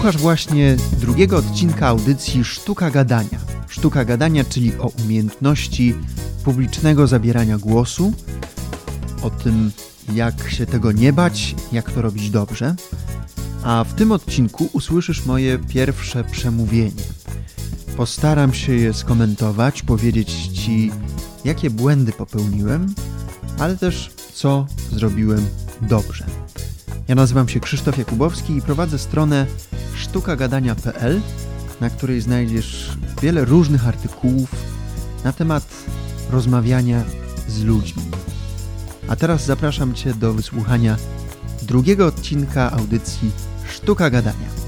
Słuchasz właśnie drugiego odcinka audycji Sztuka Gadania. Sztuka Gadania, czyli o umiejętności publicznego zabierania głosu, o tym, jak się tego nie bać, jak to robić dobrze. A w tym odcinku usłyszysz moje pierwsze przemówienie. Postaram się je skomentować, powiedzieć Ci, jakie błędy popełniłem, ale też co zrobiłem dobrze. Ja nazywam się Krzysztof Jakubowski i prowadzę stronę sztukagadania.pl, na której znajdziesz wiele różnych artykułów na temat rozmawiania z ludźmi. A teraz zapraszam Cię do wysłuchania drugiego odcinka audycji Sztuka Gadania.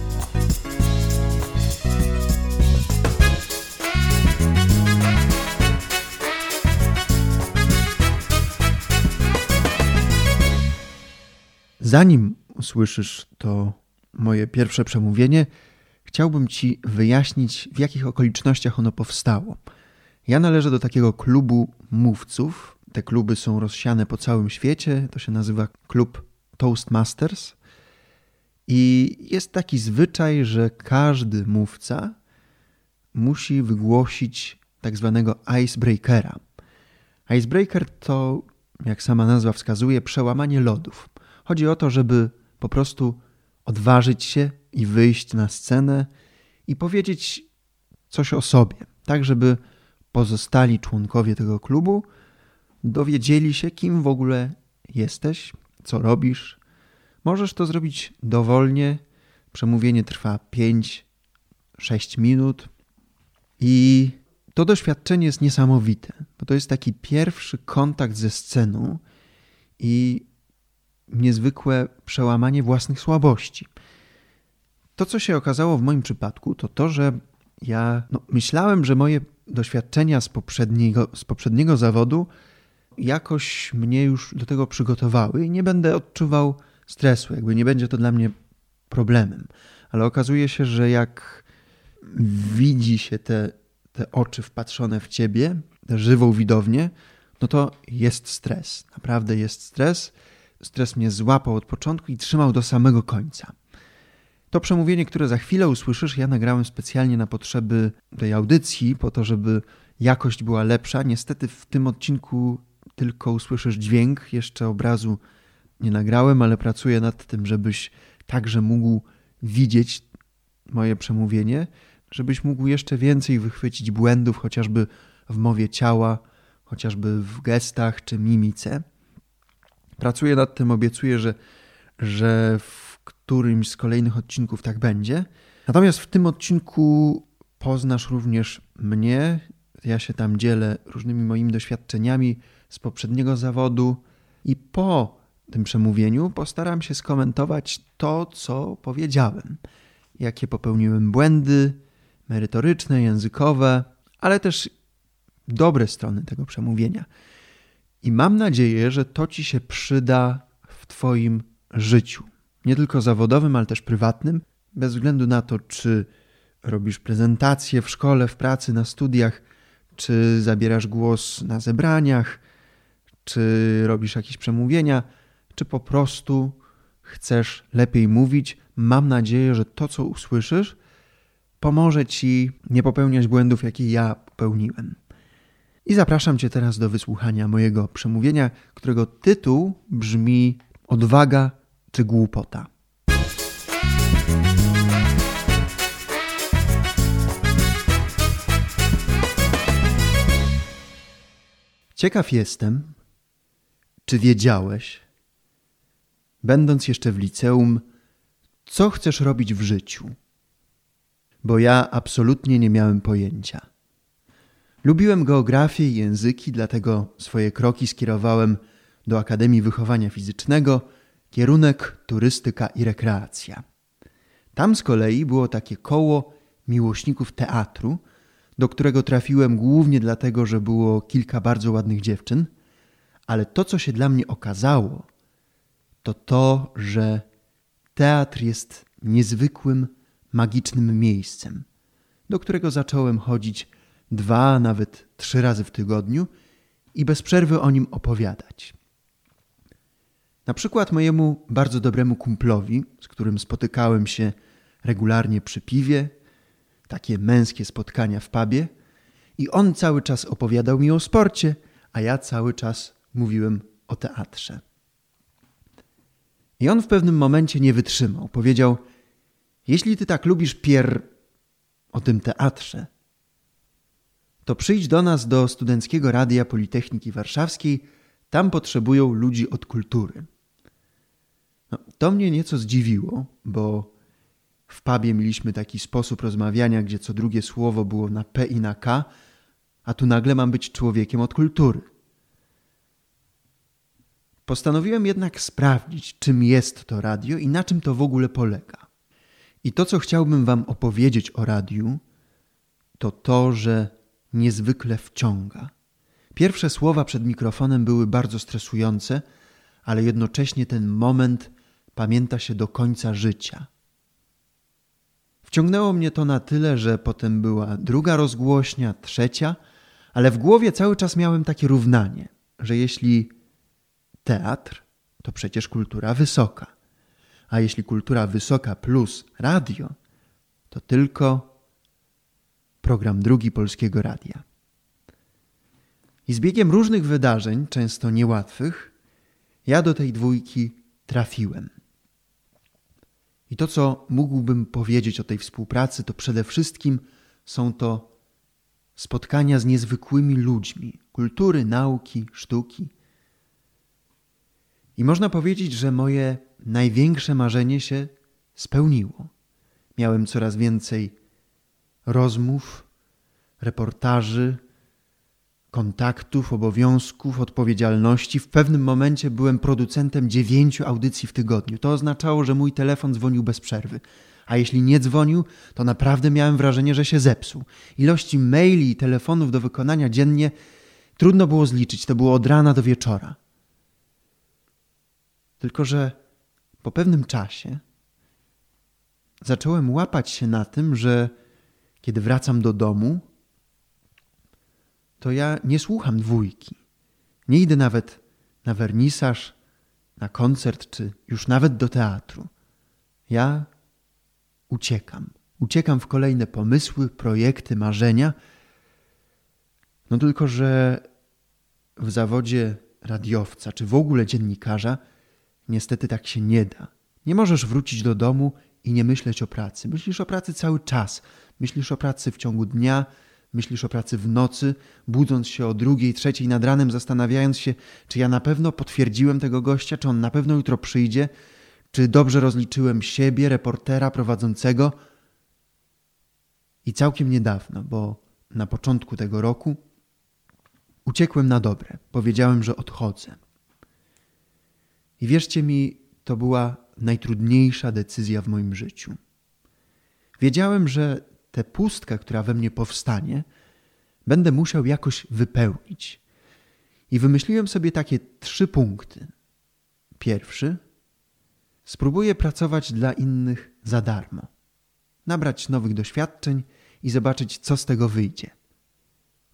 Zanim usłyszysz to moje pierwsze przemówienie, chciałbym Ci wyjaśnić, w jakich okolicznościach ono powstało. Ja należę do takiego klubu mówców. Te kluby są rozsiane po całym świecie. To się nazywa klub Toastmasters. I jest taki zwyczaj, że każdy mówca musi wygłosić tak zwanego icebreakera. Icebreaker to, jak sama nazwa wskazuje, przełamanie lodów. Chodzi o to, żeby po prostu odważyć się i wyjść na scenę i powiedzieć coś o sobie, tak żeby pozostali członkowie tego klubu dowiedzieli się, kim w ogóle jesteś, co robisz. Możesz to zrobić dowolnie. Przemówienie trwa 5-6 minut i to doświadczenie jest niesamowite, bo to jest taki pierwszy kontakt ze sceną i niezwykłe przełamanie własnych słabości. To, co się okazało w moim przypadku, to to, że ja no, myślałem, że moje doświadczenia z poprzedniego, z poprzedniego zawodu jakoś mnie już do tego przygotowały i nie będę odczuwał stresu, jakby nie będzie to dla mnie problemem. Ale okazuje się, że jak widzi się te, te oczy wpatrzone w ciebie, tę żywą widownię, no to jest stres. Naprawdę jest stres stres mnie złapał od początku i trzymał do samego końca. To przemówienie, które za chwilę usłyszysz, ja nagrałem specjalnie na potrzeby tej audycji, po to, żeby jakość była lepsza. Niestety w tym odcinku tylko usłyszysz dźwięk, jeszcze obrazu nie nagrałem, ale pracuję nad tym, żebyś także mógł widzieć moje przemówienie, żebyś mógł jeszcze więcej wychwycić błędów, chociażby w mowie ciała, chociażby w gestach czy mimice. Pracuję nad tym, obiecuję, że, że w którymś z kolejnych odcinków tak będzie. Natomiast w tym odcinku poznasz również mnie. Ja się tam dzielę różnymi moimi doświadczeniami z poprzedniego zawodu i po tym przemówieniu postaram się skomentować to, co powiedziałem. Jakie popełniłem błędy merytoryczne, językowe, ale też dobre strony tego przemówienia. I mam nadzieję, że to ci się przyda w Twoim życiu. Nie tylko zawodowym, ale też prywatnym, bez względu na to, czy robisz prezentacje w szkole, w pracy, na studiach, czy zabierasz głos na zebraniach, czy robisz jakieś przemówienia, czy po prostu chcesz lepiej mówić. Mam nadzieję, że to, co usłyszysz, pomoże ci nie popełniać błędów, jakie ja popełniłem. I zapraszam Cię teraz do wysłuchania mojego przemówienia, którego tytuł brzmi Odwaga czy głupota. Ciekaw jestem, czy wiedziałeś, będąc jeszcze w liceum, co chcesz robić w życiu? Bo ja absolutnie nie miałem pojęcia. Lubiłem geografię i języki, dlatego swoje kroki skierowałem do Akademii Wychowania Fizycznego, kierunek turystyka i rekreacja. Tam z kolei było takie koło miłośników teatru, do którego trafiłem głównie dlatego, że było kilka bardzo ładnych dziewczyn, ale to, co się dla mnie okazało, to to, że teatr jest niezwykłym, magicznym miejscem, do którego zacząłem chodzić dwa, nawet trzy razy w tygodniu i bez przerwy o nim opowiadać. Na przykład mojemu bardzo dobremu kumplowi, z którym spotykałem się regularnie przy piwie, takie męskie spotkania w pubie i on cały czas opowiadał mi o sporcie, a ja cały czas mówiłem o teatrze. I on w pewnym momencie nie wytrzymał. Powiedział: Jeśli ty tak lubisz pier o tym teatrze, to przyjdź do nas do Studenckiego Radia Politechniki Warszawskiej. Tam potrzebują ludzi od kultury. No, to mnie nieco zdziwiło, bo w pubie mieliśmy taki sposób rozmawiania, gdzie co drugie słowo było na P i na K, a tu nagle mam być człowiekiem od kultury. Postanowiłem jednak sprawdzić, czym jest to radio i na czym to w ogóle polega. I to, co chciałbym Wam opowiedzieć o radiu, to to, że niezwykle wciąga. Pierwsze słowa przed mikrofonem były bardzo stresujące, ale jednocześnie ten moment pamięta się do końca życia. Wciągnęło mnie to na tyle, że potem była druga rozgłośnia, trzecia, ale w głowie cały czas miałem takie równanie, że jeśli teatr, to przecież kultura wysoka, a jeśli kultura wysoka plus radio, to tylko program drugi Polskiego Radia. I z biegiem różnych wydarzeń, często niełatwych, ja do tej dwójki trafiłem. I to, co mógłbym powiedzieć o tej współpracy, to przede wszystkim są to spotkania z niezwykłymi ludźmi kultury, nauki, sztuki. I można powiedzieć, że moje największe marzenie się spełniło. Miałem coraz więcej rozmów, reportaży, kontaktów, obowiązków, odpowiedzialności. W pewnym momencie byłem producentem dziewięciu audycji w tygodniu. To oznaczało, że mój telefon dzwonił bez przerwy. A jeśli nie dzwonił, to naprawdę miałem wrażenie, że się zepsuł. Ilości maili i telefonów do wykonania dziennie trudno było zliczyć. To było od rana do wieczora. Tylko, że po pewnym czasie zacząłem łapać się na tym, że kiedy wracam do domu, to ja nie słucham dwójki. Nie idę nawet na wernisaż, na koncert, czy już nawet do teatru. Ja uciekam. Uciekam w kolejne pomysły, projekty, marzenia. No tylko, że w zawodzie radiowca, czy w ogóle dziennikarza, niestety tak się nie da. Nie możesz wrócić do domu i nie myśleć o pracy. Myślisz o pracy cały czas. Myślisz o pracy w ciągu dnia, myślisz o pracy w nocy, budząc się o drugiej, trzeciej nad ranem, zastanawiając się, czy ja na pewno potwierdziłem tego gościa, czy on na pewno jutro przyjdzie, czy dobrze rozliczyłem siebie, reportera prowadzącego. I całkiem niedawno, bo na początku tego roku uciekłem na dobre. Powiedziałem, że odchodzę. I wierzcie mi, to była najtrudniejsza decyzja w moim życiu. Wiedziałem, że tę pustkę, która we mnie powstanie, będę musiał jakoś wypełnić. I wymyśliłem sobie takie trzy punkty. Pierwszy, spróbuję pracować dla innych za darmo, nabrać nowych doświadczeń i zobaczyć, co z tego wyjdzie.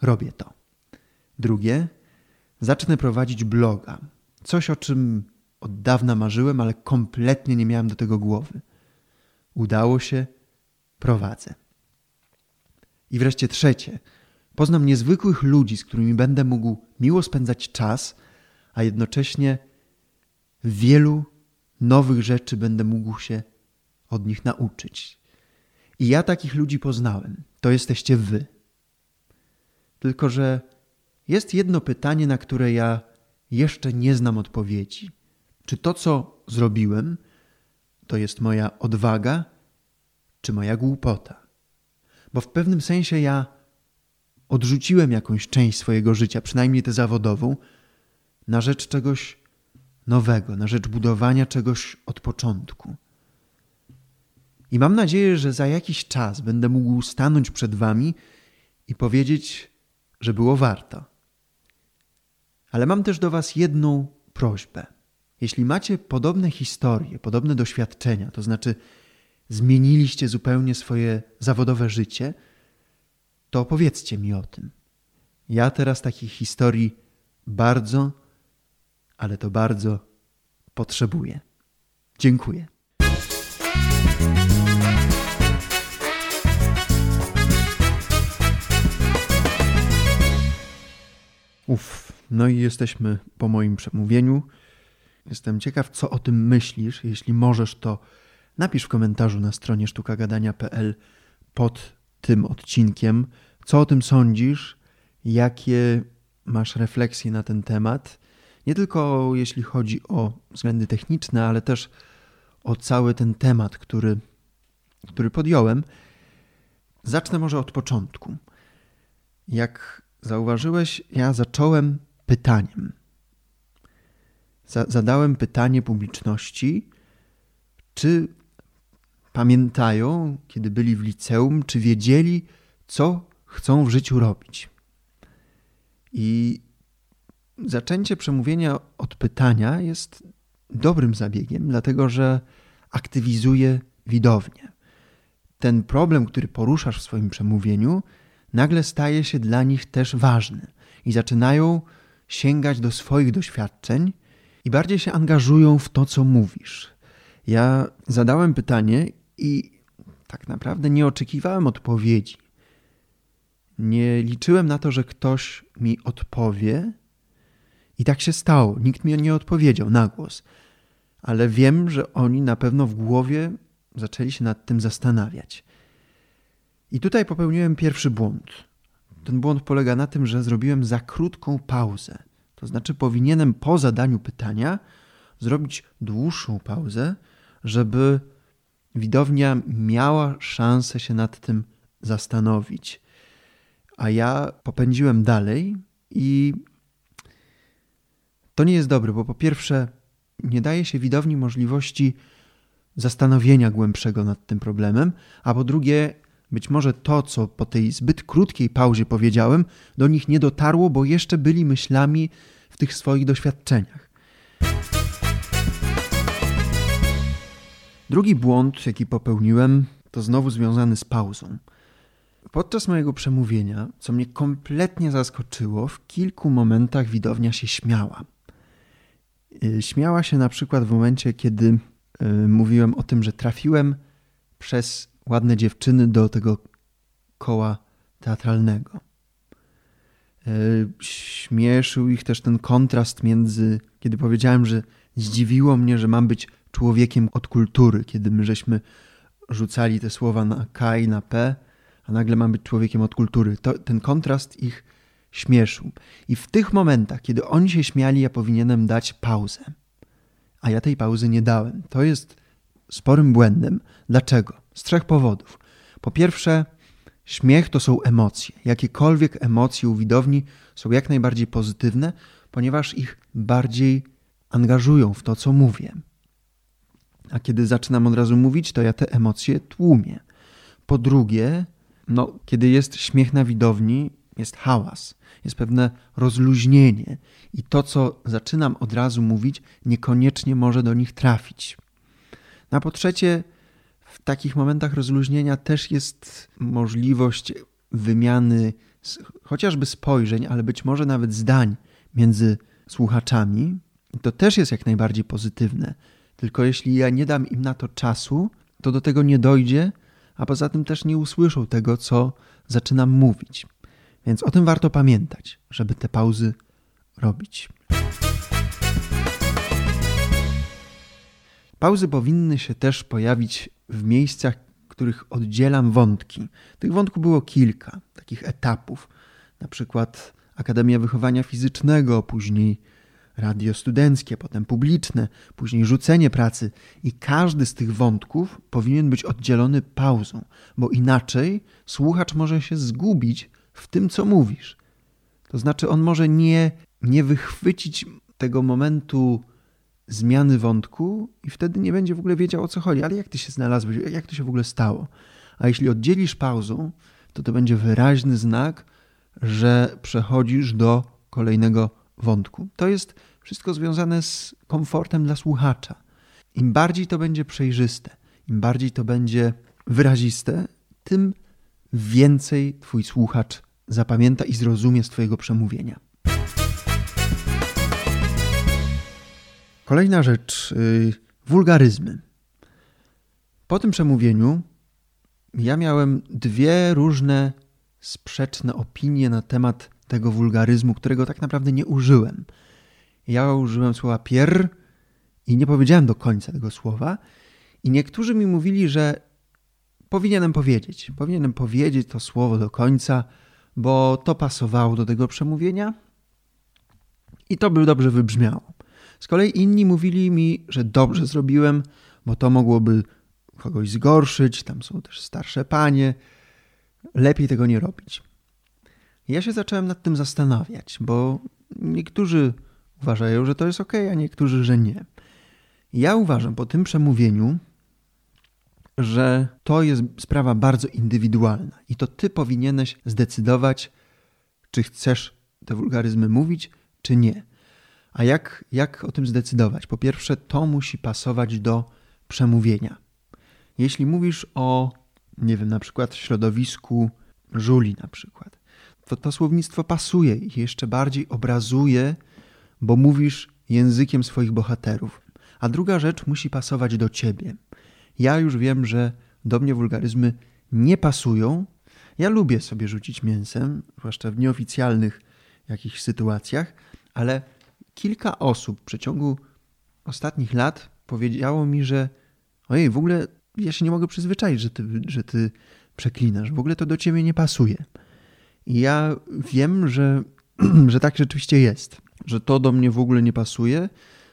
Robię to. Drugie, zacznę prowadzić bloga. Coś, o czym od dawna marzyłem, ale kompletnie nie miałem do tego głowy. Udało się, prowadzę. I wreszcie trzecie, poznam niezwykłych ludzi, z którymi będę mógł miło spędzać czas, a jednocześnie wielu nowych rzeczy będę mógł się od nich nauczyć. I ja takich ludzi poznałem. To jesteście wy. Tylko, że jest jedno pytanie, na które ja jeszcze nie znam odpowiedzi. Czy to, co zrobiłem, to jest moja odwaga, czy moja głupota? Bo w pewnym sensie ja odrzuciłem jakąś część swojego życia, przynajmniej tę zawodową, na rzecz czegoś nowego, na rzecz budowania czegoś od początku. I mam nadzieję, że za jakiś czas będę mógł stanąć przed Wami i powiedzieć, że było warto. Ale mam też do Was jedną prośbę. Jeśli macie podobne historie, podobne doświadczenia, to znaczy zmieniliście zupełnie swoje zawodowe życie, to opowiedzcie mi o tym. Ja teraz takich historii bardzo, ale to bardzo potrzebuję. Dziękuję. Uff, no i jesteśmy po moim przemówieniu. Jestem ciekaw, co o tym myślisz, jeśli możesz to napisz w komentarzu na stronie sztukagadania.pl pod tym odcinkiem, co o tym sądzisz, jakie masz refleksje na ten temat. Nie tylko jeśli chodzi o względy techniczne, ale też o cały ten temat, który, który podjąłem. Zacznę może od początku. Jak zauważyłeś, ja zacząłem pytaniem. Zadałem pytanie publiczności, czy pamiętają, kiedy byli w liceum, czy wiedzieli, co chcą w życiu robić. I zaczęcie przemówienia od pytania jest dobrym zabiegiem, dlatego że aktywizuje widownię. Ten problem, który poruszasz w swoim przemówieniu, nagle staje się dla nich też ważny i zaczynają sięgać do swoich doświadczeń i bardziej się angażują w to, co mówisz. Ja zadałem pytanie i tak naprawdę nie oczekiwałem odpowiedzi. Nie liczyłem na to, że ktoś mi odpowie, i tak się stało. Nikt mi nie odpowiedział na głos. Ale wiem, że oni na pewno w głowie zaczęli się nad tym zastanawiać. I tutaj popełniłem pierwszy błąd. Ten błąd polega na tym, że zrobiłem za krótką pauzę. To znaczy, powinienem po zadaniu pytania zrobić dłuższą pauzę, żeby widownia miała szansę się nad tym zastanowić. A ja popędziłem dalej i to nie jest dobre, bo po pierwsze, nie daje się widowni możliwości zastanowienia głębszego nad tym problemem, a po drugie, być może to, co po tej zbyt krótkiej pauzie powiedziałem, do nich nie dotarło, bo jeszcze byli myślami w tych swoich doświadczeniach. Drugi błąd, jaki popełniłem, to znowu związany z pauzą. Podczas mojego przemówienia, co mnie kompletnie zaskoczyło, w kilku momentach widownia się śmiała. Y, śmiała się na przykład w momencie, kiedy y, mówiłem o tym, że trafiłem przez ładne dziewczyny do tego koła teatralnego. Y, śmieszył ich też ten kontrast między, kiedy powiedziałem, że zdziwiło mnie, że mam być człowiekiem od kultury, kiedy my żeśmy rzucali te słowa na K i na P, a nagle mam być człowiekiem od kultury. To, ten kontrast ich śmieszył. I w tych momentach, kiedy oni się śmiali, ja powinienem dać pauzę. A ja tej pauzy nie dałem. To jest sporym błędem. Dlaczego? Z trzech powodów. Po pierwsze, śmiech to są emocje. Jakiekolwiek emocje u widowni są jak najbardziej pozytywne, ponieważ ich bardziej angażują w to, co mówię. A kiedy zaczynam od razu mówić, to ja te emocje tłumię. Po drugie, no, kiedy jest śmiech na widowni, jest hałas, jest pewne rozluźnienie i to, co zaczynam od razu mówić, niekoniecznie może do nich trafić. Na po trzecie, w takich momentach rozluźnienia też jest możliwość wymiany chociażby spojrzeń, ale być może nawet zdań między słuchaczami. To też jest jak najbardziej pozytywne. Tylko jeśli ja nie dam im na to czasu, to do tego nie dojdzie, a poza tym też nie usłyszą tego, co zaczynam mówić. Więc o tym warto pamiętać, żeby te pauzy robić. Pauzy powinny się też pojawić w miejscach, których oddzielam wątki. Tych wątków było kilka, takich etapów. Na przykład Akademia Wychowania Fizycznego, później radio studenckie, potem publiczne, później rzucenie pracy. I każdy z tych wątków powinien być oddzielony pauzą, bo inaczej słuchacz może się zgubić w tym, co mówisz. To znaczy, on może nie, nie wychwycić tego momentu zmiany wątku i wtedy nie będzie w ogóle wiedział o co chodzi. Ale jak ty się znalazłeś, jak to się w ogóle stało? A jeśli oddzielisz pauzą, to to będzie wyraźny znak, że przechodzisz do kolejnego wątku. To jest wszystko związane z komfortem dla słuchacza. Im bardziej to będzie przejrzyste, im bardziej to będzie wyraziste, tym więcej Twój słuchacz zapamięta i zrozumie z Twojego przemówienia. Kolejna rzecz yy, wulgaryzmy. Po tym przemówieniu ja miałem dwie różne sprzeczne opinie na temat tego wulgaryzmu, którego tak naprawdę nie użyłem. Ja użyłem słowa pier i nie powiedziałem do końca tego słowa. I niektórzy mi mówili, że powinienem powiedzieć. Powinienem powiedzieć to słowo do końca, bo to pasowało do tego przemówienia i to by dobrze wybrzmiało. Z kolei inni mówili mi, że dobrze zrobiłem, bo to mogłoby kogoś zgorszyć, tam są też starsze panie, lepiej tego nie robić. Ja się zacząłem nad tym zastanawiać, bo niektórzy uważają, że to jest ok, a niektórzy, że nie. Ja uważam po tym przemówieniu, że to jest sprawa bardzo indywidualna i to ty powinieneś zdecydować, czy chcesz te wulgaryzmy mówić, czy nie. A jak, jak o tym zdecydować? Po pierwsze, to musi pasować do przemówienia. Jeśli mówisz o, nie wiem, na przykład środowisku żuli na przykład, to to słownictwo pasuje i jeszcze bardziej obrazuje, bo mówisz językiem swoich bohaterów. A druga rzecz musi pasować do ciebie. Ja już wiem, że do mnie wulgaryzmy nie pasują. Ja lubię sobie rzucić mięsem, zwłaszcza w nieoficjalnych jakichś sytuacjach, ale kilka osób w przeciągu ostatnich lat powiedziało mi, że ojej, w ogóle ja się nie mogę przyzwyczaić, że ty, że ty przeklinasz. W ogóle to do ciebie nie pasuje. Ja wiem, że, że tak rzeczywiście jest, że to do mnie w ogóle nie pasuje.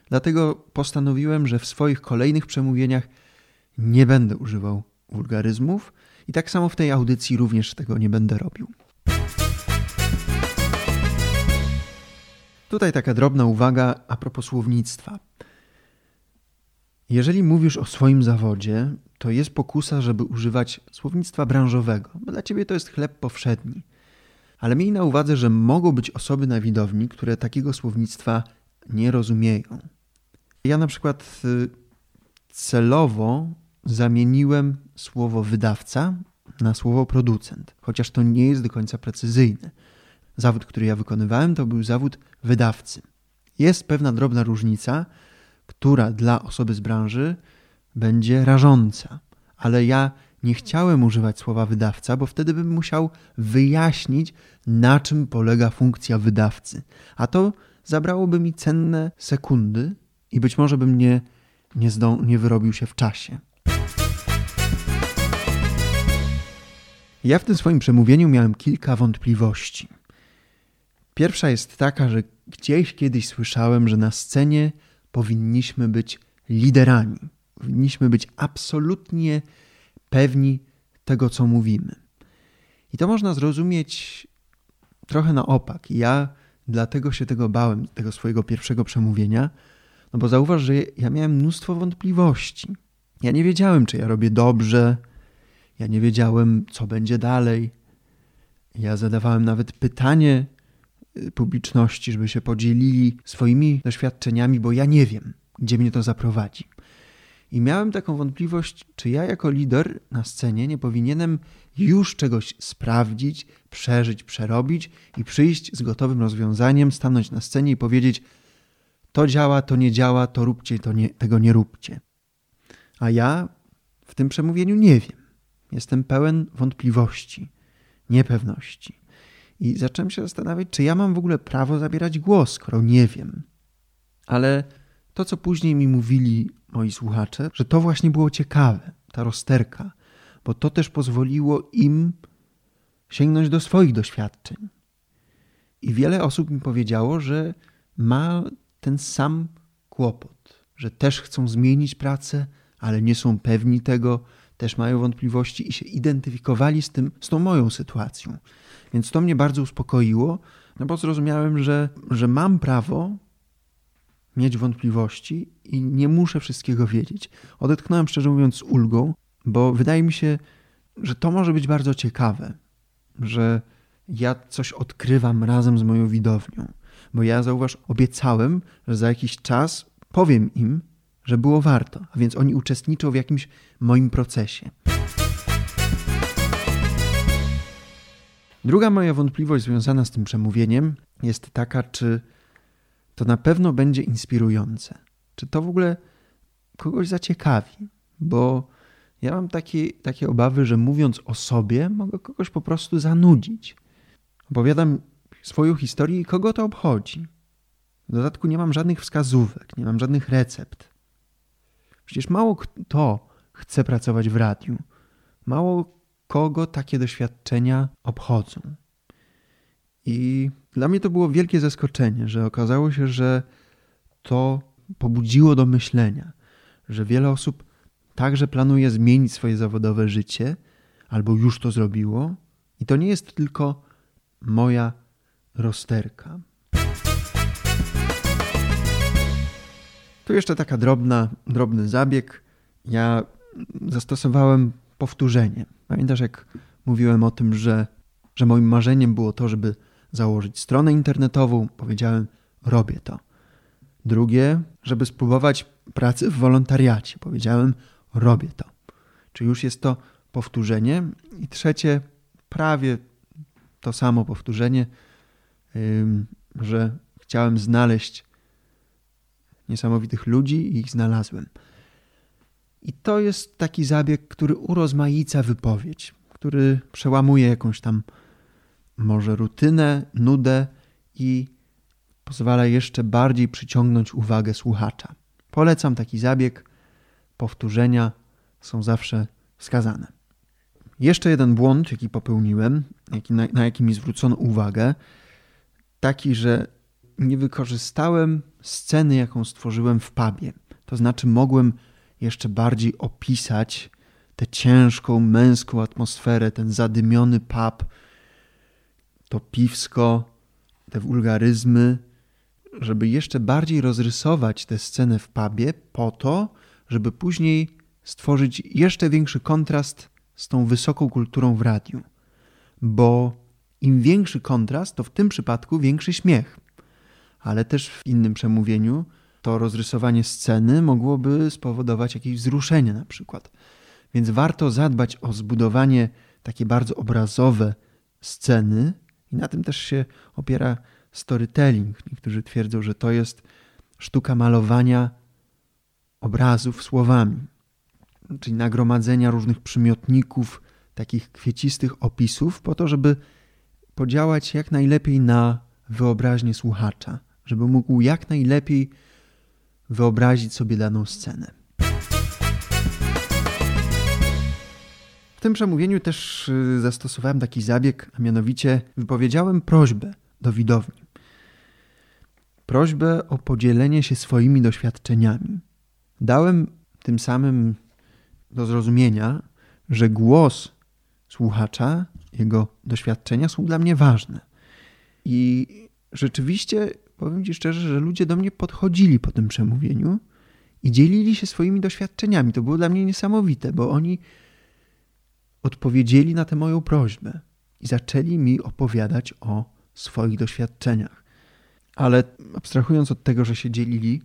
Dlatego postanowiłem, że w swoich kolejnych przemówieniach nie będę używał wulgaryzmów i tak samo w tej audycji również tego nie będę robił. Tutaj taka drobna uwaga a propos słownictwa. Jeżeli mówisz o swoim zawodzie, to jest pokusa, żeby używać słownictwa branżowego, bo dla ciebie to jest chleb powszedni. Ale miej na uwadze, że mogą być osoby na widowni, które takiego słownictwa nie rozumieją. Ja na przykład y, celowo zamieniłem słowo wydawca na słowo producent, chociaż to nie jest do końca precyzyjne. Zawód, który ja wykonywałem, to był zawód wydawcy. Jest pewna drobna różnica, która dla osoby z branży będzie rażąca, ale ja nie chciałem używać słowa wydawca, bo wtedy bym musiał wyjaśnić, na czym polega funkcja wydawcy. A to zabrałoby mi cenne sekundy i być może bym nie, nie, zdą, nie wyrobił się w czasie. Ja w tym swoim przemówieniu miałem kilka wątpliwości. Pierwsza jest taka, że gdzieś kiedyś słyszałem, że na scenie powinniśmy być liderami. Powinniśmy być absolutnie pewni tego, co mówimy. I to można zrozumieć trochę na opak. Ja dlatego się tego bałem, tego swojego pierwszego przemówienia, no bo zauważ, że ja miałem mnóstwo wątpliwości. Ja nie wiedziałem, czy ja robię dobrze, ja nie wiedziałem, co będzie dalej. Ja zadawałem nawet pytanie y, publiczności, żeby się podzielili swoimi doświadczeniami, bo ja nie wiem, gdzie mnie to zaprowadzi. I miałem taką wątpliwość, czy ja jako lider na scenie nie powinienem już czegoś sprawdzić, przeżyć, przerobić i przyjść z gotowym rozwiązaniem, stanąć na scenie i powiedzieć: To działa, to nie działa, to róbcie, to nie, tego nie róbcie. A ja w tym przemówieniu nie wiem. Jestem pełen wątpliwości, niepewności. I zacząłem się zastanawiać, czy ja mam w ogóle prawo zabierać głos, skoro nie wiem. Ale to, co później mi mówili moi słuchacze, że to właśnie było ciekawe, ta rozterka, bo to też pozwoliło im sięgnąć do swoich doświadczeń. I wiele osób mi powiedziało, że ma ten sam kłopot, że też chcą zmienić pracę, ale nie są pewni tego, też mają wątpliwości i się identyfikowali z, tym, z tą moją sytuacją. Więc to mnie bardzo uspokoiło, no bo zrozumiałem, że, że mam prawo mieć wątpliwości i nie muszę wszystkiego wiedzieć. Odetchnąłem szczerze mówiąc z ulgą, bo wydaje mi się, że to może być bardzo ciekawe, że ja coś odkrywam razem z moją widownią. Bo ja zauważ, obiecałem, że za jakiś czas powiem im, że było warto, a więc oni uczestniczą w jakimś moim procesie. Druga moja wątpliwość związana z tym przemówieniem jest taka, czy to na pewno będzie inspirujące. Czy to w ogóle kogoś zaciekawi? Bo ja mam takie, takie obawy, że mówiąc o sobie, mogę kogoś po prostu zanudzić. Opowiadam swoją historię i kogo to obchodzi. W dodatku nie mam żadnych wskazówek, nie mam żadnych recept. Przecież mało kto chce pracować w radiu. Mało kogo takie doświadczenia obchodzą. I dla mnie to było wielkie zaskoczenie, że okazało się, że to pobudziło do myślenia, że wiele osób także planuje zmienić swoje zawodowe życie, albo już to zrobiło. I to nie jest tylko moja rozterka. Tu jeszcze taka drobna, drobny zabieg. Ja zastosowałem powtórzenie. Pamiętasz, jak mówiłem o tym, że, że moim marzeniem było to, żeby założyć stronę internetową? Powiedziałem, robię to. Drugie, żeby spróbować pracy w wolontariacie. Powiedziałem, robię to. Czy już jest to powtórzenie? I trzecie, prawie to samo powtórzenie, że chciałem znaleźć niesamowitych ludzi i ich znalazłem. I to jest taki zabieg, który urozmaica wypowiedź, który przełamuje jakąś tam może rutynę, nudę i pozwala jeszcze bardziej przyciągnąć uwagę słuchacza. Polecam taki zabieg. Powtórzenia są zawsze wskazane. Jeszcze jeden błąd, jaki popełniłem, jaki, na, na jaki mi zwrócono uwagę, taki, że nie wykorzystałem sceny, jaką stworzyłem w pubie. To znaczy, mogłem jeszcze bardziej opisać tę ciężką, męską atmosferę, ten zadymiony pub, to piwsko, te wulgaryzmy, żeby jeszcze bardziej rozrysować tę scenę w pubie, po to, żeby później stworzyć jeszcze większy kontrast z tą wysoką kulturą w radiu. Bo im większy kontrast, to w tym przypadku większy śmiech. Ale też w innym przemówieniu to rozrysowanie sceny mogłoby spowodować jakieś wzruszenie na przykład. Więc warto zadbać o zbudowanie takie bardzo obrazowe sceny i na tym też się opiera storytelling. Niektórzy twierdzą, że to jest sztuka malowania obrazów słowami, czyli nagromadzenia różnych przymiotników, takich kwiecistych opisów, po to, żeby podziałać jak najlepiej na wyobraźnię słuchacza, żeby mógł jak najlepiej wyobrazić sobie daną scenę. Tym przemówieniu też y, zastosowałem taki zabieg, a mianowicie wypowiedziałem prośbę do widowni. Prośbę o podzielenie się swoimi doświadczeniami. Dałem tym samym do zrozumienia, że głos słuchacza, jego doświadczenia są dla mnie ważne. I rzeczywiście powiem Ci szczerze, że ludzie do mnie podchodzili po tym przemówieniu i dzielili się swoimi doświadczeniami. To było dla mnie niesamowite, bo oni odpowiedzieli na tę moją prośbę i zaczęli mi opowiadać o swoich doświadczeniach. Ale abstrahując od tego, że się dzielili,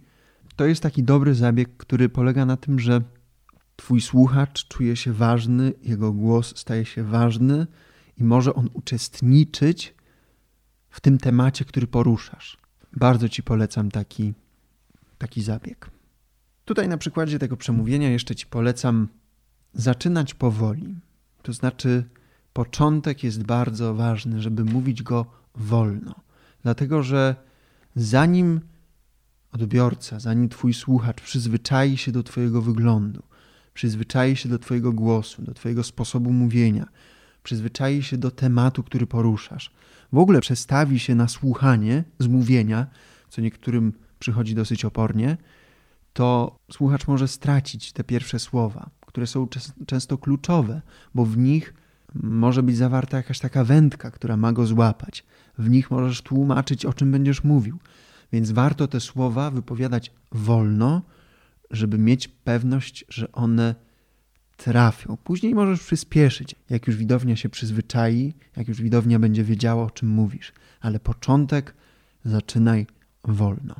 to jest taki dobry zabieg, który polega na tym, że Twój słuchacz czuje się ważny, jego głos staje się ważny i może on uczestniczyć w tym temacie, który poruszasz. Bardzo Ci polecam taki, taki zabieg. Tutaj na przykładzie tego przemówienia jeszcze Ci polecam zaczynać powoli. To znaczy, początek jest bardzo ważny, żeby mówić go wolno. Dlatego, że zanim odbiorca, zanim Twój słuchacz przyzwyczai się do Twojego wyglądu, przyzwyczai się do Twojego głosu, do Twojego sposobu mówienia, przyzwyczai się do tematu, który poruszasz, w ogóle przestawi się na słuchanie z mówienia, co niektórym przychodzi dosyć opornie, to słuchacz może stracić te pierwsze słowa, które są często kluczowe, bo w nich może być zawarta jakaś taka wędka, która ma go złapać. W nich możesz tłumaczyć, o czym będziesz mówił. Więc warto te słowa wypowiadać wolno, żeby mieć pewność, że one trafią. Później możesz przyspieszyć, jak już widownia się przyzwyczai, jak już widownia będzie wiedziała, o czym mówisz. Ale początek zaczynaj wolno.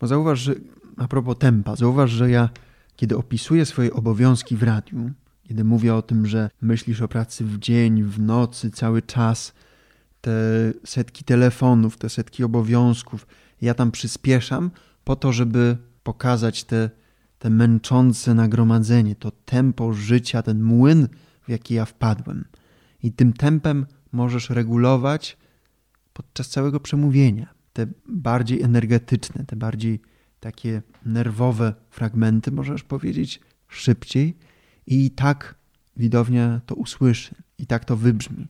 Bo zauważ, że a propos tempa, zauważ, że ja, kiedy opisuję swoje obowiązki w radiu, kiedy mówię o tym, że myślisz o pracy w dzień, w nocy, cały czas, te setki telefonów, te setki obowiązków, ja tam przyspieszam po to, żeby pokazać te te męczące nagromadzenie, to tempo życia, ten młyn, w jaki ja wpadłem. I tym tempem możesz regulować podczas całego przemówienia. Te bardziej energetyczne, te bardziej takie nerwowe fragmenty możesz powiedzieć szybciej i tak widownia to usłyszy, i tak to wybrzmi.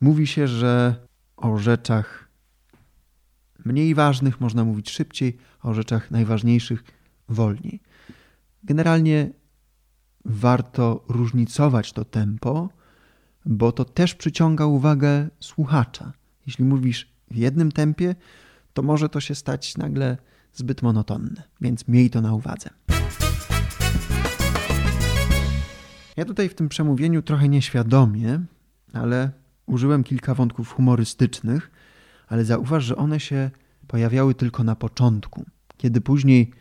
Mówi się, że o rzeczach mniej ważnych można mówić szybciej, a o rzeczach najważniejszych wolniej. Generalnie warto różnicować to tempo, bo to też przyciąga uwagę słuchacza. Jeśli mówisz w jednym tempie, to może to się stać nagle zbyt monotonne, więc miej to na uwadze. Ja tutaj w tym przemówieniu trochę nieświadomie, ale użyłem kilka wątków humorystycznych, ale zauważ, że one się pojawiały tylko na początku. Kiedy później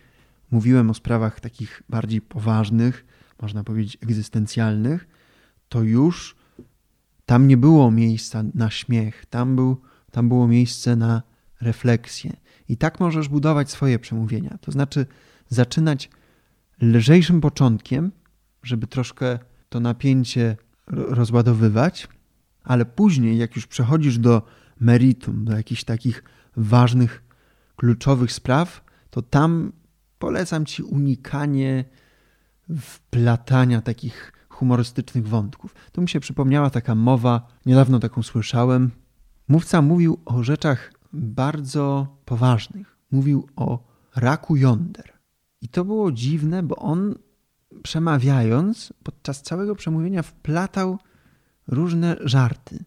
mówiłem o sprawach takich bardziej poważnych, można powiedzieć egzystencjalnych, to już tam nie było miejsca na śmiech, tam, był, tam było miejsce na refleksję. I tak możesz budować swoje przemówienia. To znaczy zaczynać lżejszym początkiem, żeby troszkę to napięcie rozładowywać, ale później, jak już przechodzisz do meritum, do jakichś takich ważnych, kluczowych spraw, to tam polecam ci unikanie wplatania takich humorystycznych wątków. Tu mi się przypomniała taka mowa, niedawno taką słyszałem. Mówca mówił o rzeczach bardzo poważnych. Mówił o raku jąder. I to było dziwne, bo on przemawiając, podczas całego przemówienia wplatał różne żarty.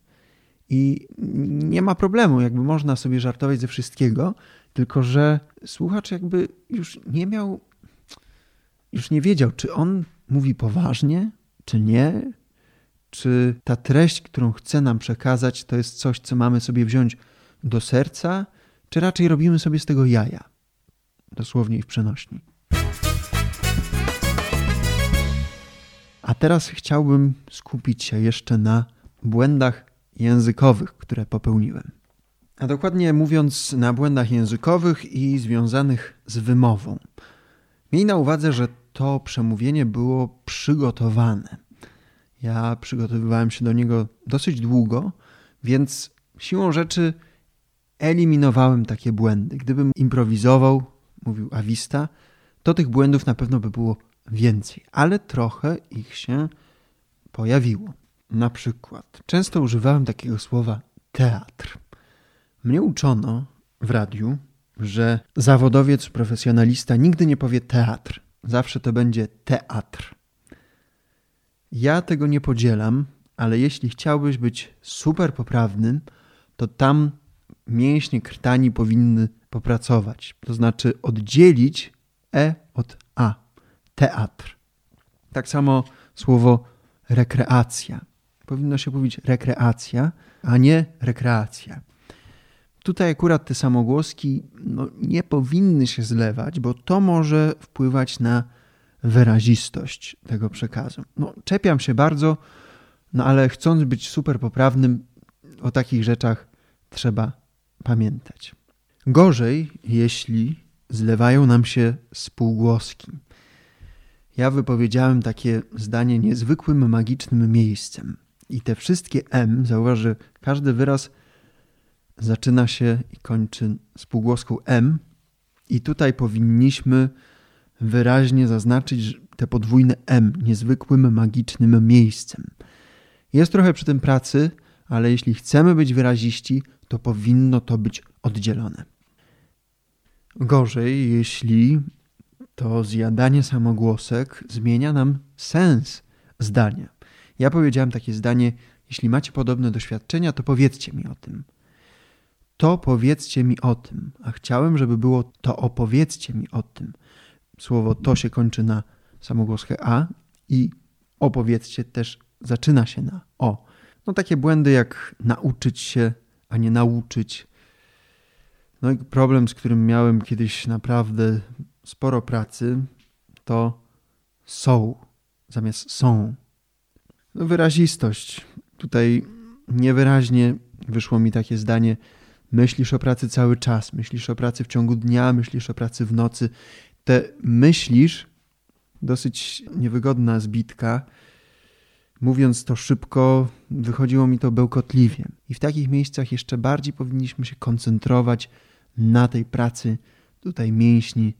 I nie ma problemu, jakby można sobie żartować ze wszystkiego, tylko że słuchacz jakby już nie miał, już nie wiedział, czy on mówi poważnie, czy nie, czy ta treść, którą chce nam przekazać, to jest coś, co mamy sobie wziąć do serca, czy raczej robimy sobie z tego jaja, dosłownie i w przenośni. A teraz chciałbym skupić się jeszcze na błędach językowych, które popełniłem. A dokładnie mówiąc, na błędach językowych i związanych z wymową. Miej na uwadze, że to przemówienie było przygotowane. Ja przygotowywałem się do niego dosyć długo, więc siłą rzeczy eliminowałem takie błędy. Gdybym improwizował, mówił Awista, to tych błędów na pewno by było więcej, ale trochę ich się pojawiło. Na przykład, często używałem takiego słowa teatr. Mnie uczono w radiu, że zawodowiec, profesjonalista nigdy nie powie teatr. Zawsze to będzie teatr. Ja tego nie podzielam, ale jeśli chciałbyś być super poprawnym, to tam mięśnie krtani powinny popracować. To znaczy oddzielić E od A teatr. Tak samo słowo rekreacja. Powinno się mówić rekreacja, a nie rekreacja. Tutaj akurat te samogłoski no, nie powinny się zlewać, bo to może wpływać na wyrazistość tego przekazu. No, czepiam się bardzo, no ale chcąc być super poprawnym, o takich rzeczach trzeba pamiętać. Gorzej, jeśli zlewają nam się spółgłoski ja wypowiedziałem takie zdanie niezwykłym, magicznym miejscem. I te wszystkie M, zauważ, że każdy wyraz zaczyna się i kończy spółgłoską M, i tutaj powinniśmy wyraźnie zaznaczyć te podwójne M, niezwykłym, magicznym miejscem. Jest trochę przy tym pracy, ale jeśli chcemy być wyraziści, to powinno to być oddzielone. Gorzej, jeśli to zjadanie samogłosek zmienia nam sens zdania. Ja powiedziałem takie zdanie: Jeśli macie podobne doświadczenia, to powiedzcie mi o tym. To powiedzcie mi o tym, a chciałem, żeby było to opowiedzcie mi o tym. Słowo to się kończy na samogłoskę a i opowiedzcie też zaczyna się na o. No takie błędy jak nauczyć się, a nie nauczyć. No i problem, z którym miałem kiedyś naprawdę sporo pracy, to są zamiast są. No, wyrazistość. Tutaj niewyraźnie wyszło mi takie zdanie. Myślisz o pracy cały czas, myślisz o pracy w ciągu dnia, myślisz o pracy w nocy. Te myślisz, dosyć niewygodna zbitka. Mówiąc to szybko, wychodziło mi to bełkotliwie. I w takich miejscach jeszcze bardziej powinniśmy się koncentrować na tej pracy tutaj mięśni,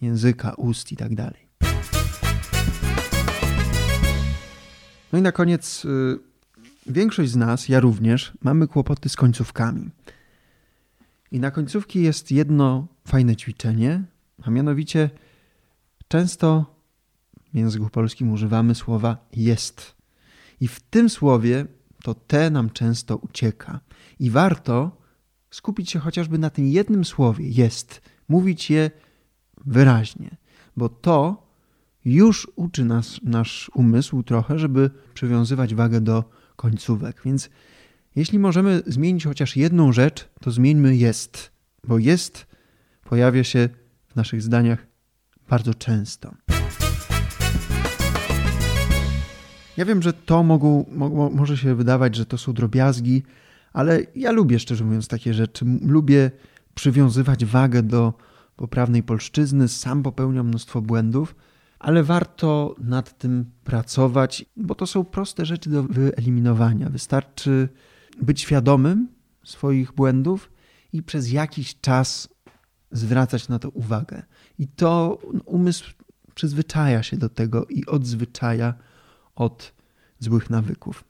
języka, ust i tak dalej. No i na koniec y, większość z nas, ja również, mamy kłopoty z końcówkami. I na końcówki jest jedno fajne ćwiczenie, a mianowicie często w języku polskim używamy słowa jest. I w tym słowie to te nam często ucieka. I warto skupić się chociażby na tym jednym słowie jest, mówić je wyraźnie, bo to już uczy nas nasz umysł trochę, żeby przywiązywać wagę do końcówek. Więc jeśli możemy zmienić chociaż jedną rzecz, to zmieńmy jest, bo jest pojawia się w naszych zdaniach bardzo często. Ja wiem, że to mogą, mo, może się wydawać, że to są drobiazgi, ale ja lubię, szczerze mówiąc, takie rzeczy. Lubię przywiązywać wagę do poprawnej polszczyzny. Sam popełniam mnóstwo błędów, ale warto nad tym pracować, bo to są proste rzeczy do wyeliminowania. Wystarczy być świadomym swoich błędów i przez jakiś czas zwracać na to uwagę. I to umysł przyzwyczaja się do tego i odzwyczaja od złych nawyków.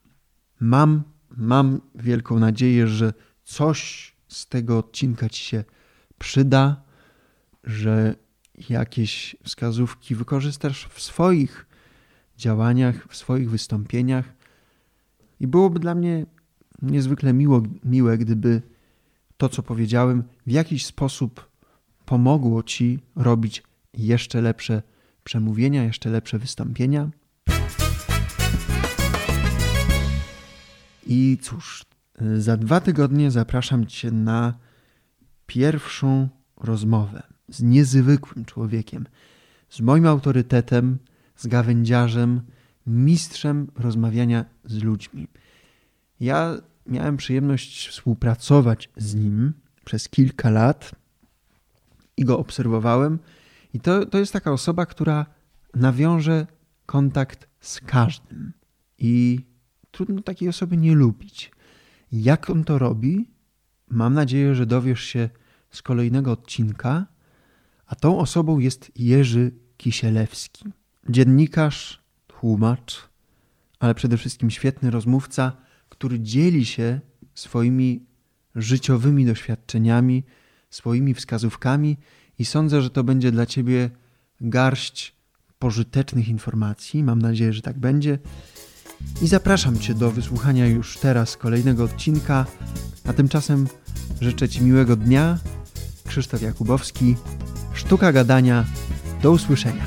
Mam, mam wielką nadzieję, że coś z tego odcinka Ci się przyda, że jakieś wskazówki wykorzystasz w swoich działaniach, w swoich wystąpieniach. I byłoby dla mnie niezwykle miło, miłe, gdyby to, co powiedziałem, w jakiś sposób pomogło Ci robić jeszcze lepsze przemówienia, jeszcze lepsze wystąpienia. I cóż, za dwa tygodnie zapraszam Cię na pierwszą rozmowę z niezwykłym człowiekiem, z moim autorytetem, z gawędziarzem, mistrzem rozmawiania z ludźmi. Ja miałem przyjemność współpracować z nim przez kilka lat i go obserwowałem. I to, to jest taka osoba, która nawiąże kontakt z każdym. I trudno takiej osoby nie lubić. Jak on to robi? Mam nadzieję, że dowiesz się z kolejnego odcinka. A tą osobą jest Jerzy Kisielewski. Dziennikarz, tłumacz, ale przede wszystkim świetny rozmówca, który dzieli się swoimi życiowymi doświadczeniami, swoimi wskazówkami i sądzę, że to będzie dla Ciebie garść pożytecznych informacji. Mam nadzieję, że tak będzie. I zapraszam Cię do wysłuchania już teraz kolejnego odcinka. A tymczasem życzę Ci miłego dnia. Krzysztof Jakubowski, Sztuka Gadania. Do usłyszenia.